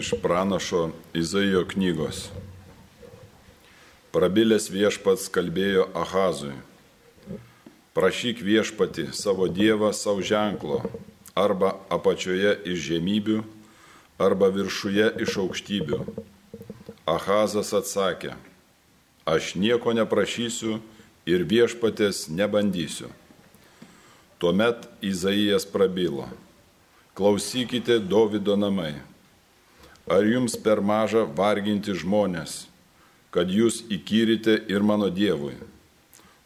Iš pranašo Izaijo knygos. Prabilęs viešpats kalbėjo Ahazui. Prašyk viešpati savo Dievą savo ženklo, arba apačioje iš žemybių, arba viršuje iš aukštybių. Ahazas atsakė, aš nieko neprašysiu ir viešpatės nebandysiu. Tuomet Izaijas prabilo, klausykite Davido namai Ar jums per maža varginti žmonės, kad jūs įkyrite ir mano Dievui?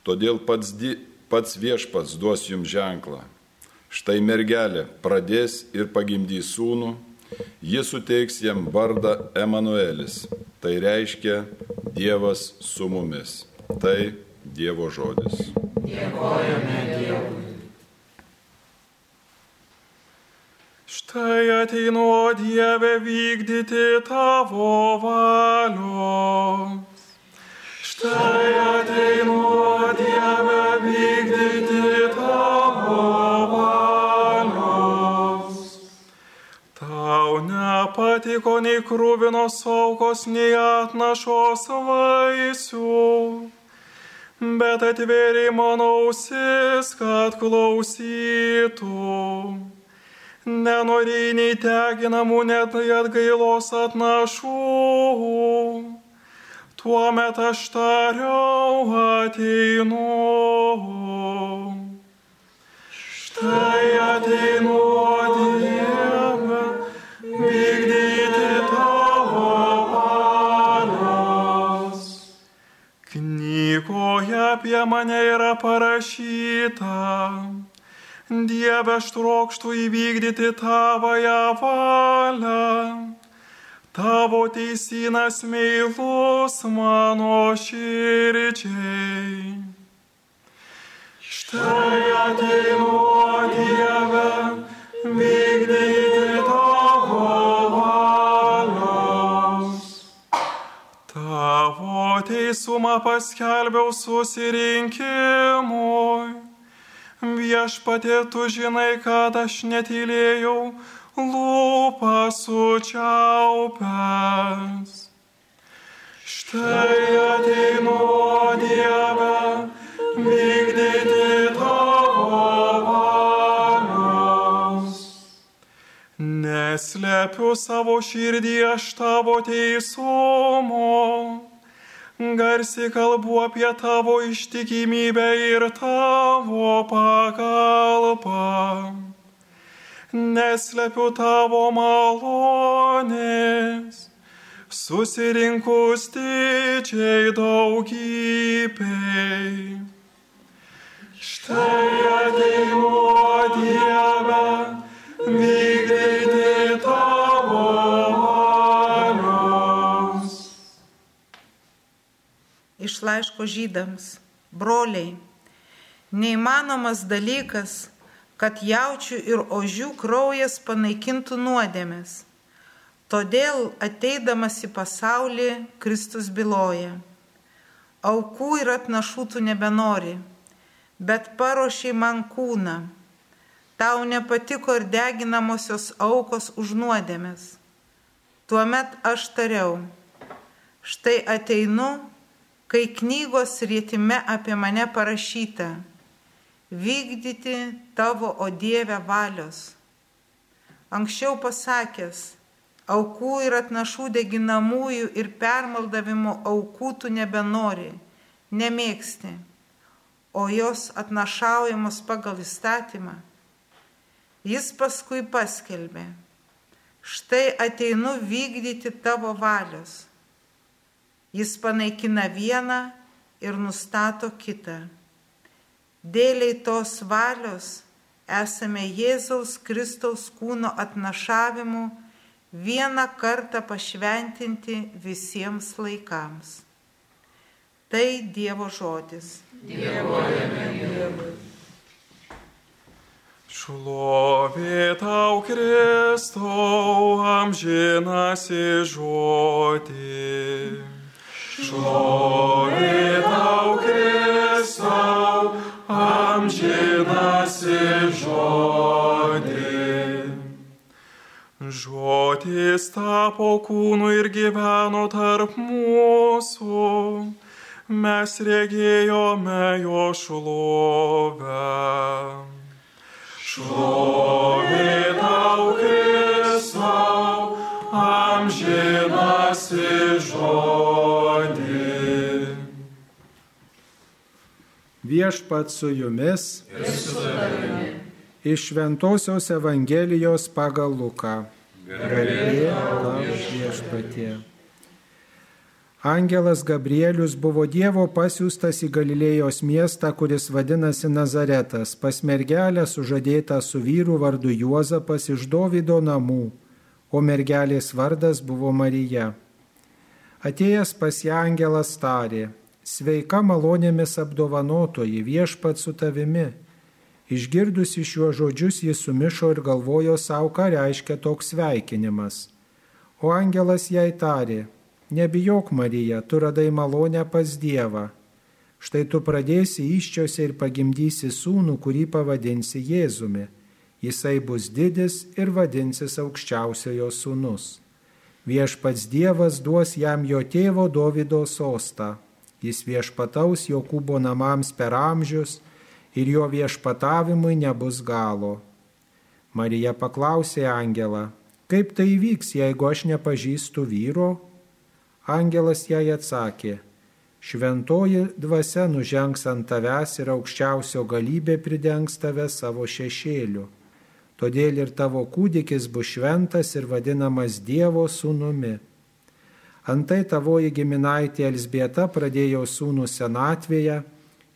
Todėl pats, di, pats viešpats duos jums ženklą. Štai mergelė pradės ir pagimdys sūnų, jis suteiks jam vardą Emanuelis. Tai reiškia Dievas su mumis. Tai Dievo žodis. Dėkojame Dievui. Štai ateinu, Dieve, vykdyti tavo valios. Štai ateinu, Dieve, vykdyti tavo valios. Tau nepatiko nei krūvinos aukos, nei atnašos vaisių, bet atvėrė mano ausis, kad klausytų nenorėjai nei teginamų, net atgailos atnašų. Tuomet aš tariau ateinu. Štai ateinu, Dieve, vykdyti tavo valios. Knygoje apie mane yra parašyta Dieve, aš trokštų įvykdyti tavoją valią. Tavo teisinas meilus mano širdžiai. Štai ateinu, Dieve, vykdyti tavo valios. Tavo teisumą paskelbiau susirinkimui Viešpatė, tu žinai, kad aš netylėjau, lūpą sučiaupęs. Štai ateinu, Dieve, vykdyti tavo valios. Neslepiu savo širdį aš tavo teisumo garsiai kalbu apie tavo ištikimybę ir tavo pagalbą. Neslepiu tavo malonės, susirinkus didžiai daugybei. Štai ateinu, Dieve, vykdyti iš laiško žydams, broliai, neįmanomas dalykas, kad jaučių ir ožių kraujas panaikintų nuodėmės. Todėl ateidamas į pasaulį Kristus byloja. Aukų ir atnašų tu nebenori, bet paruošiai man kūną. Tau nepatiko ir deginamosios aukos už nuodėmės. Tuomet aš tariau, štai ateinu kai knygos rėtime apie mane parašyta - vykdyti tavo, o Dieve, valios. Anksčiau pasakęs, aukų ir atnašų deginamųjų ir permaldavimo aukų tu nebenori, nemėgsti, o jos atnašaujamos pagal įstatymą. Jis paskui paskelbė, štai ateinu vykdyti tavo valios Jis panaikina vieną ir nustato kitą. Dėliai tos valios esame Jėzaus Kristaus kūno atnašavimu vieną kartą pašventinti visiems laikams. Tai Dievo žodis. Dievojame Dievui. Šlovė tau Kristau amžinasi žodį. Šlovė tau Kristau, amžinasi žodį. Žodis tapo kūnu ir gyveno tarp mūsų. Mes regėjome jo šlovę. Šlovė tau, Kristau, amžinasi žodį. Viešpat su jumis. Iš Šventojios Evangelijos pagal Luką. Garbė viešpatie. Angelas Gabrielius buvo Dievo pasiūstas į Galilėjos miestą, kuris vadinasi Nazaretas, pas mergelę sužadėtą su vyru vardu Juozapas iš Dovido namų, o mergelės vardas buvo Marija. Atėjęs pas ją angelas tarė, sveika malonėmis apdovanotoji viešpat su tavimi. Išgirdusi šiuos žodžius jis sumišo ir galvojo savo, ką reiškia toks sveikinimas. O angelas jai tarė, Nebijok, Marija, tu radai malonę pas Dievą. Štai tu pradėsi iščiose ir pagimdysi sūnų, kurį pavadinsi Jėzumi. Jisai bus didis ir vadinsis aukščiausiojo sūnus. Viešpats Dievas duos jam jo tėvo Davido sostą. Jis viešpataus Jokūbo namams per amžius ir jo viešpatavimui nebus galo. Marija paklausė Angelą, kaip tai vyks, jeigu aš nepažįstu vyro? Angelas jai atsakė, šventoji dvasia nužengs ant tavęs ir aukščiausio galybė pridengs tave savo šešėliu. Todėl ir tavo kūdikis bus šventas ir vadinamas Dievo sūnumi. Antai tavoji giminaitė Elsbieta pradėjo sūnų senatvėje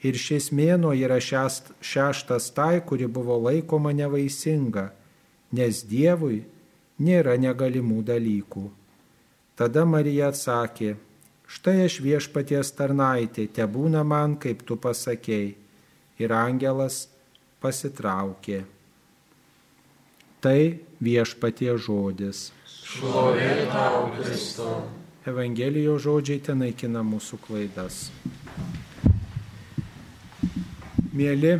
ir šis mėno yra šeštas tai, kuri buvo laikoma nevaisinga, nes Dievui nėra negalimų dalykų. Tada Marija atsakė, štai aš viešpaties tarnaitė, te būna man, kaip tu pasakėjai. Ir angelas pasitraukė. Tai viešpatie žodis. Šlovė tau, Kristau. Evangelijos žodžiai ten naikina mūsų klaidas. Mėly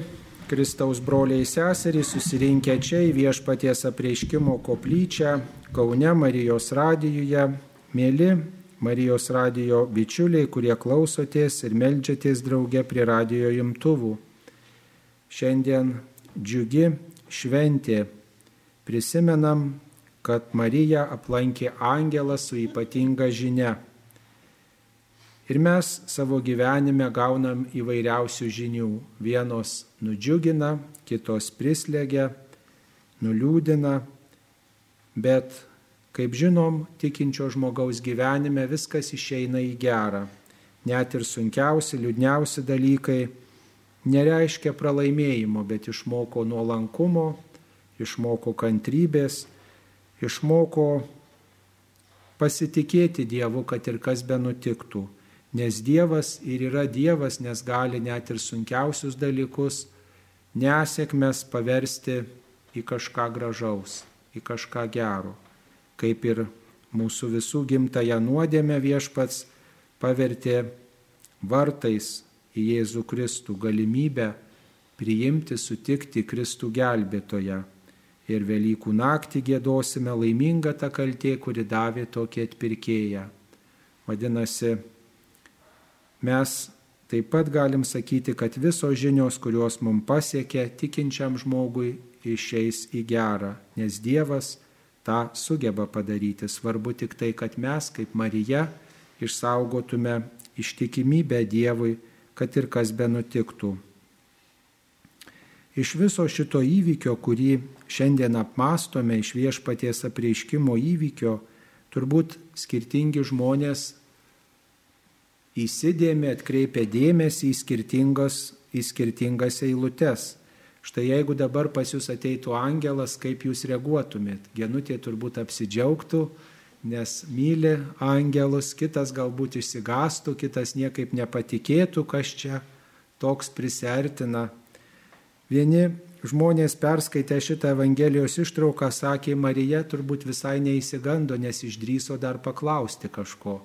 Kristaus broliai seserys susirinkę čia į viešpaties apreiškimo koplyčią Kaune Marijos radijuje Mėly Marijos radijo bičiuliai, kurie klausotės ir melžiatės drauge prie radijo imtuvų. Šiandien džiugi šventė. Prisimenam, kad Marija aplankė angelą su ypatinga žinia. Ir mes savo gyvenime gaunam įvairiausių žinių. Vienos nudžiugina, kitos prislegia, nuliūdina, bet Kaip žinom, tikinčio žmogaus gyvenime viskas išeina į gerą. Net ir sunkiausi, liūdniausi dalykai nereiškia pralaimėjimo, bet išmoko nuolankumo, išmoko kantrybės, išmoko pasitikėti Dievu, kad ir kas be nutiktų. Nes Dievas ir yra Dievas, nes gali net ir sunkiausius dalykus, nesėkmės paversti į kažką gražaus, į kažką gero kaip ir mūsų visų gimtają nuodėmę viešpats pavertė vartais į Jėzų Kristų galimybę priimti, sutikti Kristų gelbėtoją. Ir Velykų naktį gėdosime laimingą tą kaltė, kuri davė tokį atpirkėją. Vadinasi, mes taip pat galim sakyti, kad visos žinios, kurios mums pasiekė, tikinčiam žmogui išeis į gerą, nes Dievas tą sugeba padaryti. Svarbu tik tai, kad mes, kaip Marija, išsaugotume ištikimybę Dievui, kad ir kas be nutiktų. Iš viso šito įvykio, kurį šiandien apmastome, iš viešpaties apreiškimo įvykio, turbūt skirtingi žmonės įsidėmė, atkreipė dėmesį į skirtingas, į skirtingas eilutes. Štai jeigu dabar pas jūs ateitų angelas, kaip jūs reaguotumėt? Genutė turbūt apsidžiaugtų, nes myli angelus, kitas galbūt išsigastų, kitas niekaip nepatikėtų, kas čia toks prisertina. Vieni žmonės perskaitę šitą Evangelijos ištrauką sakė, Marija turbūt visai neįsigando, nes išdryso dar paklausti kažko.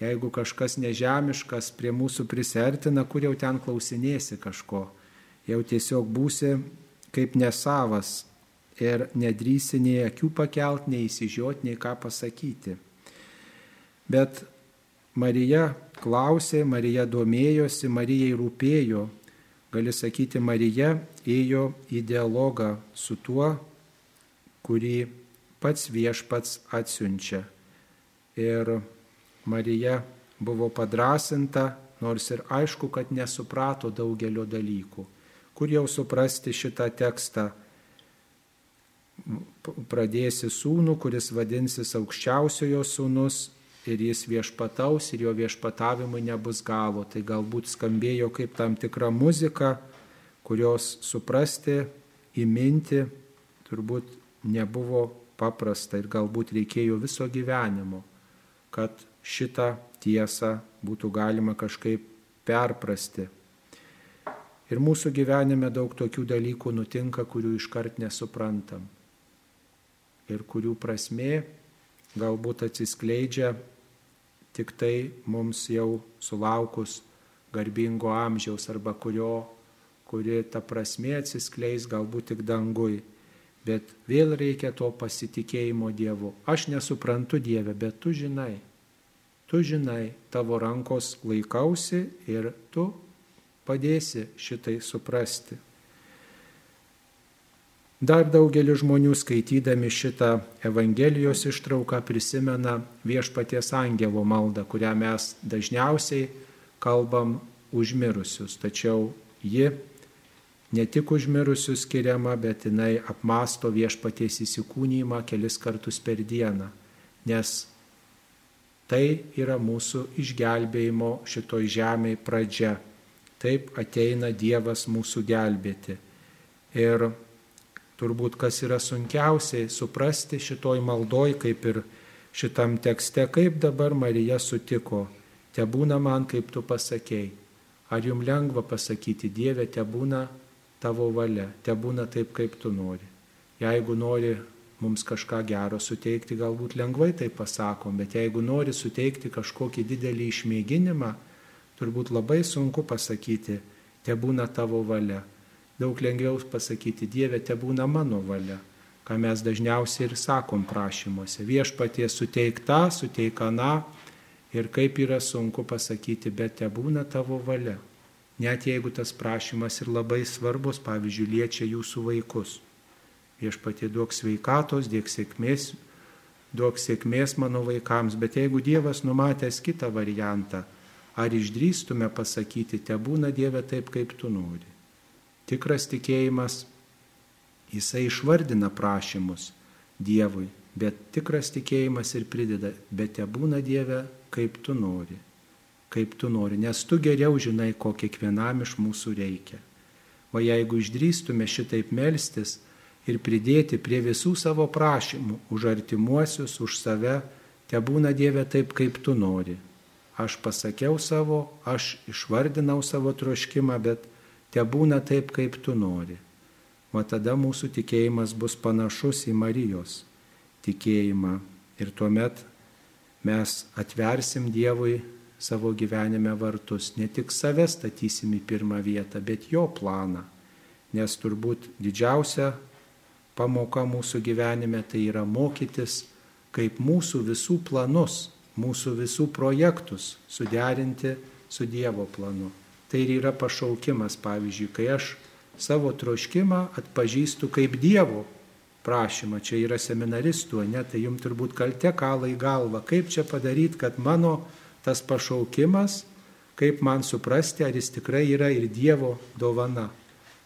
Jeigu kažkas nežemiškas prie mūsų prisertina, kur jau ten klausinėsi kažko jau tiesiog būsi kaip nesavas. ir nedrįsi nei akių pakelt, nei įsižiot, nei ką pasakyti. Bet Marija klausė, Marija domėjosi, Marijai rūpėjo. Gali sakyti, Marija ėjo į dialogą su tuo, kurį pats viešpats atsiunčia. Ir Marija buvo padrasinta, nors ir aišku, kad nesuprato daugelio dalykų. Kur jau suprasti šitą tekstą? Pradėsi sūnų, kuris vadinsis aukščiausiojo sūnus ir jis viešpataus ir jo viešpatavimui nebus galo. Tai galbūt skambėjo kaip tam tikra muzika, kurios suprasti, įminti turbūt nebuvo paprasta ir galbūt reikėjo viso gyvenimo, kad šitą tiesą būtų galima kažkaip perprasti. Ir mūsų gyvenime daug tokių dalykų nutinka, kurių iškart nesuprantam. Ir kurių prasme galbūt atsiskleidžia tik tai mums jau sulaukus garbingo amžiaus arba kurio, kuri ta prasme atsiskleis galbūt tik dangui. Bet vėl reikia to pasitikėjimo Dievu. Aš nesuprantu Dievę, bet tu žinai. Tu žinai, tavo rankos laikausi ir tu padėsi šitai suprasti. Dar daugelis žmonių skaitydami šitą Evangelijos ištrauką prisimena viešpaties angelo maldą, kurią mes dažniausiai kalbam užmirusius. Tačiau ji ne tik užmirusius skiriama, bet jinai apmasto viešpaties įsikūnymą kelis kartus per dieną. Nes tai yra mūsų išgelbėjimo šitoj žemėje pradžia. Taip ateina Dievas mūsų gelbėti. Ir turbūt kas yra sunkiausiai suprasti šitoj maldoj, kaip ir šitam tekste, kaip dabar Marija sutiko, te būna man, kaip tu pasakėjai. Ar jums lengva pasakyti, Dieve, te būna tavo valia, te būna taip, kaip tu nori. Jeigu nori mums kažką gero suteikti, galbūt lengvai tai pasakom, bet jeigu nori suteikti kažkokį didelį išmėginimą, turbūt labai sunku pasakyti, te būna tavo valia daug lengviau pasakyti, Dieve, te būna mano valia, ką mes dažniausiai ir sakom prašymuose. Viešpatie suteik tą, suteik aną ir kaip yra sunku pasakyti, bet te būna tavo valia. Net jeigu tas prašymas ir labai svarbus, pavyzdžiui, liečia jūsų vaikus. Viešpatie duok sveikatos, dėk sėkmės, duok sėkmės mano vaikams, bet jeigu Dievas numatęs kitą variantą, ar išdrįstume pasakyti, te būna Dieve taip, kaip tu nori. Tikras tikėjimas, jisai išvardina prašymus Dievui, bet tikras tikėjimas ir prideda, bet te būna Dieve, kaip tu nori, kaip tu nori, nes tu geriau žinai, ko kiekvienam iš mūsų reikia. O jeigu išdrįstume šitaip melstis ir pridėti prie visų savo prašymų už artimuosius, už save, te būna Dieve taip, kaip tu nori. Aš pasakiau savo, aš išvardinau savo troškimą, bet te būna taip, kaip tu nori. O tada mūsų tikėjimas bus panašus į Marijos tikėjimą ir tuomet mes atversim Dievui savo gyvenime vartus, ne tik save statysim į pirmą vietą, bet jo planą. Nes turbūt didžiausia pamoka mūsų gyvenime tai yra mokytis, kaip mūsų visų planus, mūsų visų projektus suderinti su Dievo planu. Tai ir yra pašaukimas, pavyzdžiui, kai aš savo troškimą atpažįstu kaip Dievo prašymą. Čia yra seminaristų, ne, tai jums turbūt kalte kalą į galvą. Kaip čia padaryti, kad mano tas pašaukimas, kaip man suprasti, ar jis tikrai yra ir Dievo dovana.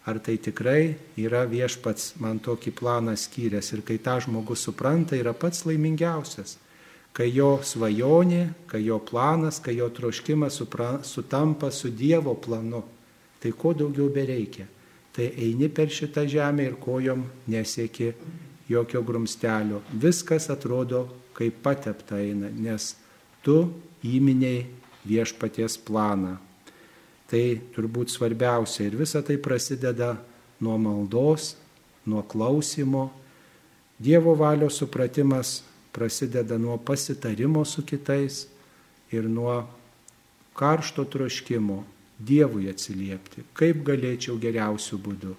Ar tai tikrai yra viešpats man tokį planą skyręs ir kai tą žmogus supranta, yra pats laimingiausias kai jo svajonė, kai jo planas, kai jo troškimas sutampa su Dievo planu, tai ko daugiau bereikia. Tai eini per šitą žemę ir kojom nesieki jokio grumstelio. Viskas atrodo kaip patepta eina, nes tu įminiai viešpaties planą. Tai turbūt svarbiausia ir visa tai prasideda nuo maldos, nuo klausimo. Dievo valios supratimas prasideda nuo pasitarimo su kitais ir nuo karšto troškimo Dievui atsiliepti, kaip galėčiau geriausių būdų,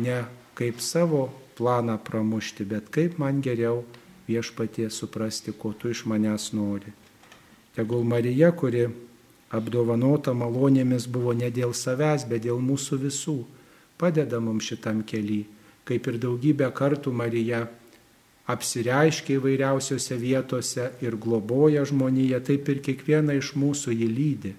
ne kaip savo planą pramušti, bet kaip man geriau viešpatie suprasti, ko tu iš manęs nori. Tegul Marija, kuri apdovanota malonėmis buvo ne dėl savęs, bet dėl mūsų visų, padeda mums šitam keliui, kaip ir daugybę kartų Marija apsireiškia įvairiausiose vietose ir globoja žmoniją, taip ir kiekvieną iš mūsų jį lydi.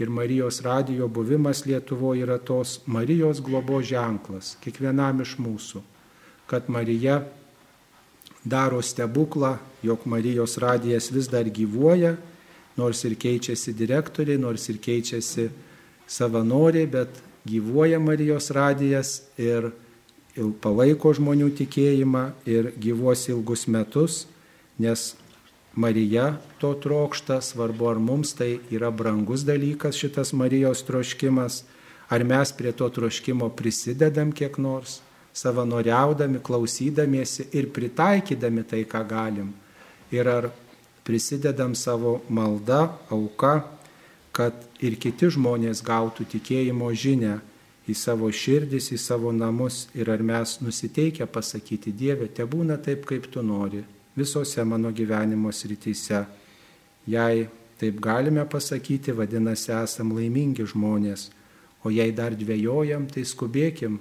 Ir Marijos radijo buvimas Lietuvoje yra tos Marijos globo ženklas kiekvienam iš mūsų, kad Marija daro stebuklą, jog Marijos radijas vis dar gyvuoja, nors ir keičiasi direktoriai, nors ir keičiasi savanoriai, bet gyvuoja Marijos radijas ir palaiko žmonių tikėjimą ir gyvuos ilgus metus, nes Marija to trokšta, svarbu ar mums tai yra brangus dalykas šitas Marijos troškimas, ar mes prie to troškimo prisidedam kiek nors, savanoriaudami, klausydamiesi ir pritaikydami tai, ką galim. Ir ar prisidedam savo maldą, auka, kad ir kiti žmonės gautų tikėjimo žinę į savo širdis, į savo namus ir ar mes nusiteikę pasakyti Dievė, te būna taip, kaip tu nori, visose mano gyvenimo srityse. Jei taip galime pasakyti, vadinasi, esam laimingi žmonės, o jei dar dvėjojam, tai skubėkim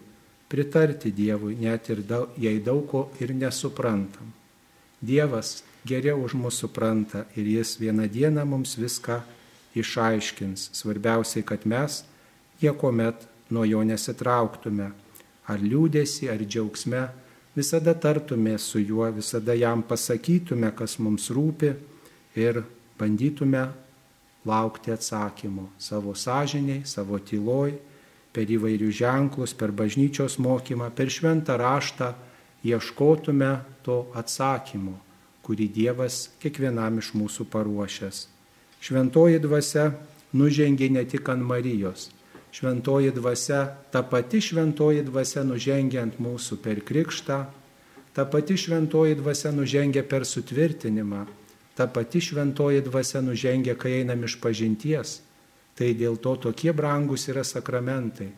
pritarti Dievui, net ir daug, jei daug ko ir nesuprantam. Dievas geriau už mus supranta ir jis vieną dieną mums viską išaiškins. Svarbiausiai, kad mes niekuomet nuo jo nesitrauktume, ar liūdėsi, ar džiaugsme, visada tartume su juo, visada jam pasakytume, kas mums rūpi ir bandytume laukti atsakymo savo sąžiniai, savo tyloj, per įvairius ženklus, per bažnyčios mokymą, per šventą raštą ieškotume to atsakymo, kurį Dievas kiekvienam iš mūsų paruošęs. Šventoji dvasia nužengė ne tik ant Marijos, šventoji dvasia, ta pati šventoji dvasia nužengia ant mūsų per krikštą, ta pati šventoji dvasia nužengia per sutvirtinimą, ta pati šventoji dvasia nužengia, kai einam iš pažinties. Tai dėl to tokie brangus yra sakramentai.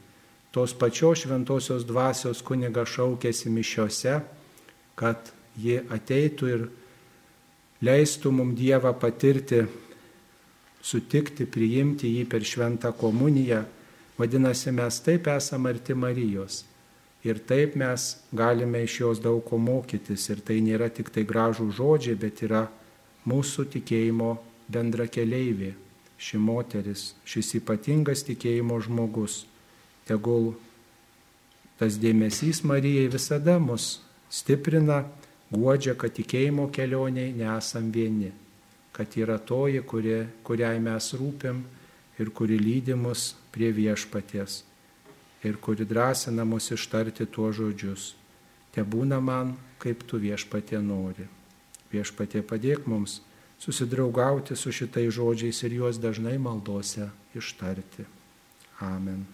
Tos pačios šventosios dvasios kuniga šaukėsi mišiose, kad ji ateitų ir leistų mums Dievą patirti, sutikti, priimti jį per šventą komuniją Vadinasi, mes taip esame arti Marijos. Ir taip mes galime iš jos daug ko mokytis. Ir tai nėra tik tai gražų žodžiai, bet yra mūsų tikėjimo bendra keleivė. Ši moteris, šis ypatingas tikėjimo žmogus. Tegul tas dėmesys Marijai visada mus stiprina, guodžia, kad tikėjimo kelioniai nesam vieni, kad yra toji, kuri, kuriai mes rūpim ir kuri lydi mus prie viešpaties ir kuri drąsina mus ištarti tuos žodžius. Te būna man, kaip tu viešpatė nori. Viešpatė padėk mums susidraugauti su šitais žodžiais ir juos dažnai maldose ištarti. Amen.